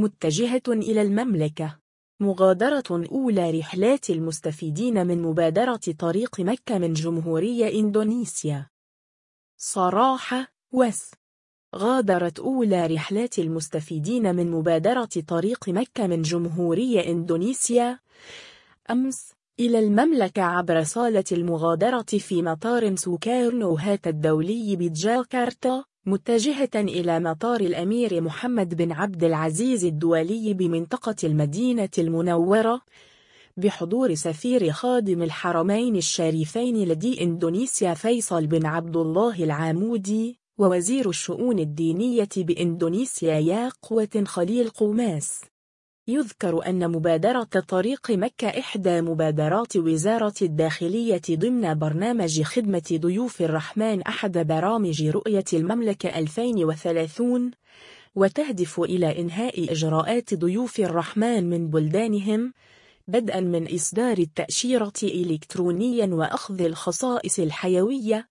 متجهة إلى المملكة. مغادرة أولى رحلات المستفيدين من مبادرة طريق مكة من جمهورية إندونيسيا. صراحة وس. غادرت أولى رحلات المستفيدين من مبادرة طريق مكة من جمهورية إندونيسيا. أمس إلى المملكة عبر صالة المغادرة في مطار سوكارنو هات الدولي بجاكرتا. متجهة إلى مطار الأمير محمد بن عبد العزيز الدولي بمنطقة المدينة المنورة بحضور سفير خادم الحرمين الشريفين لدي إندونيسيا فيصل بن عبد الله العامودي ووزير الشؤون الدينية بإندونيسيا ياقوة خليل قوماس يذكر أن مبادرة طريق مكة إحدى مبادرات وزارة الداخلية ضمن برنامج خدمة ضيوف الرحمن أحد برامج رؤية المملكة 2030 وتهدف إلى إنهاء إجراءات ضيوف الرحمن من بلدانهم بدءا من إصدار التأشيرة إلكترونيا وأخذ الخصائص الحيوية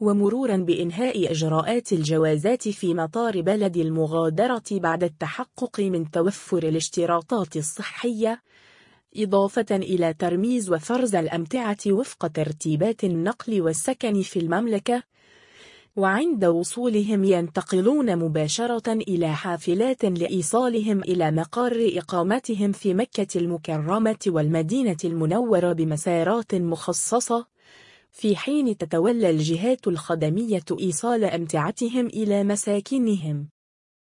ومرورا بإنهاء إجراءات الجوازات في مطار بلد المغادرة بعد التحقق من توفر الاشتراطات الصحية إضافة إلى ترميز وفرز الأمتعة وفق ترتيبات النقل والسكن في المملكة وعند وصولهم ينتقلون مباشرة إلى حافلات لإيصالهم إلى مقر إقامتهم في مكة المكرمة والمدينة المنورة بمسارات مخصصة في حين تتولى الجهات الخدمية إيصال أمتعتهم إلى مساكنهم.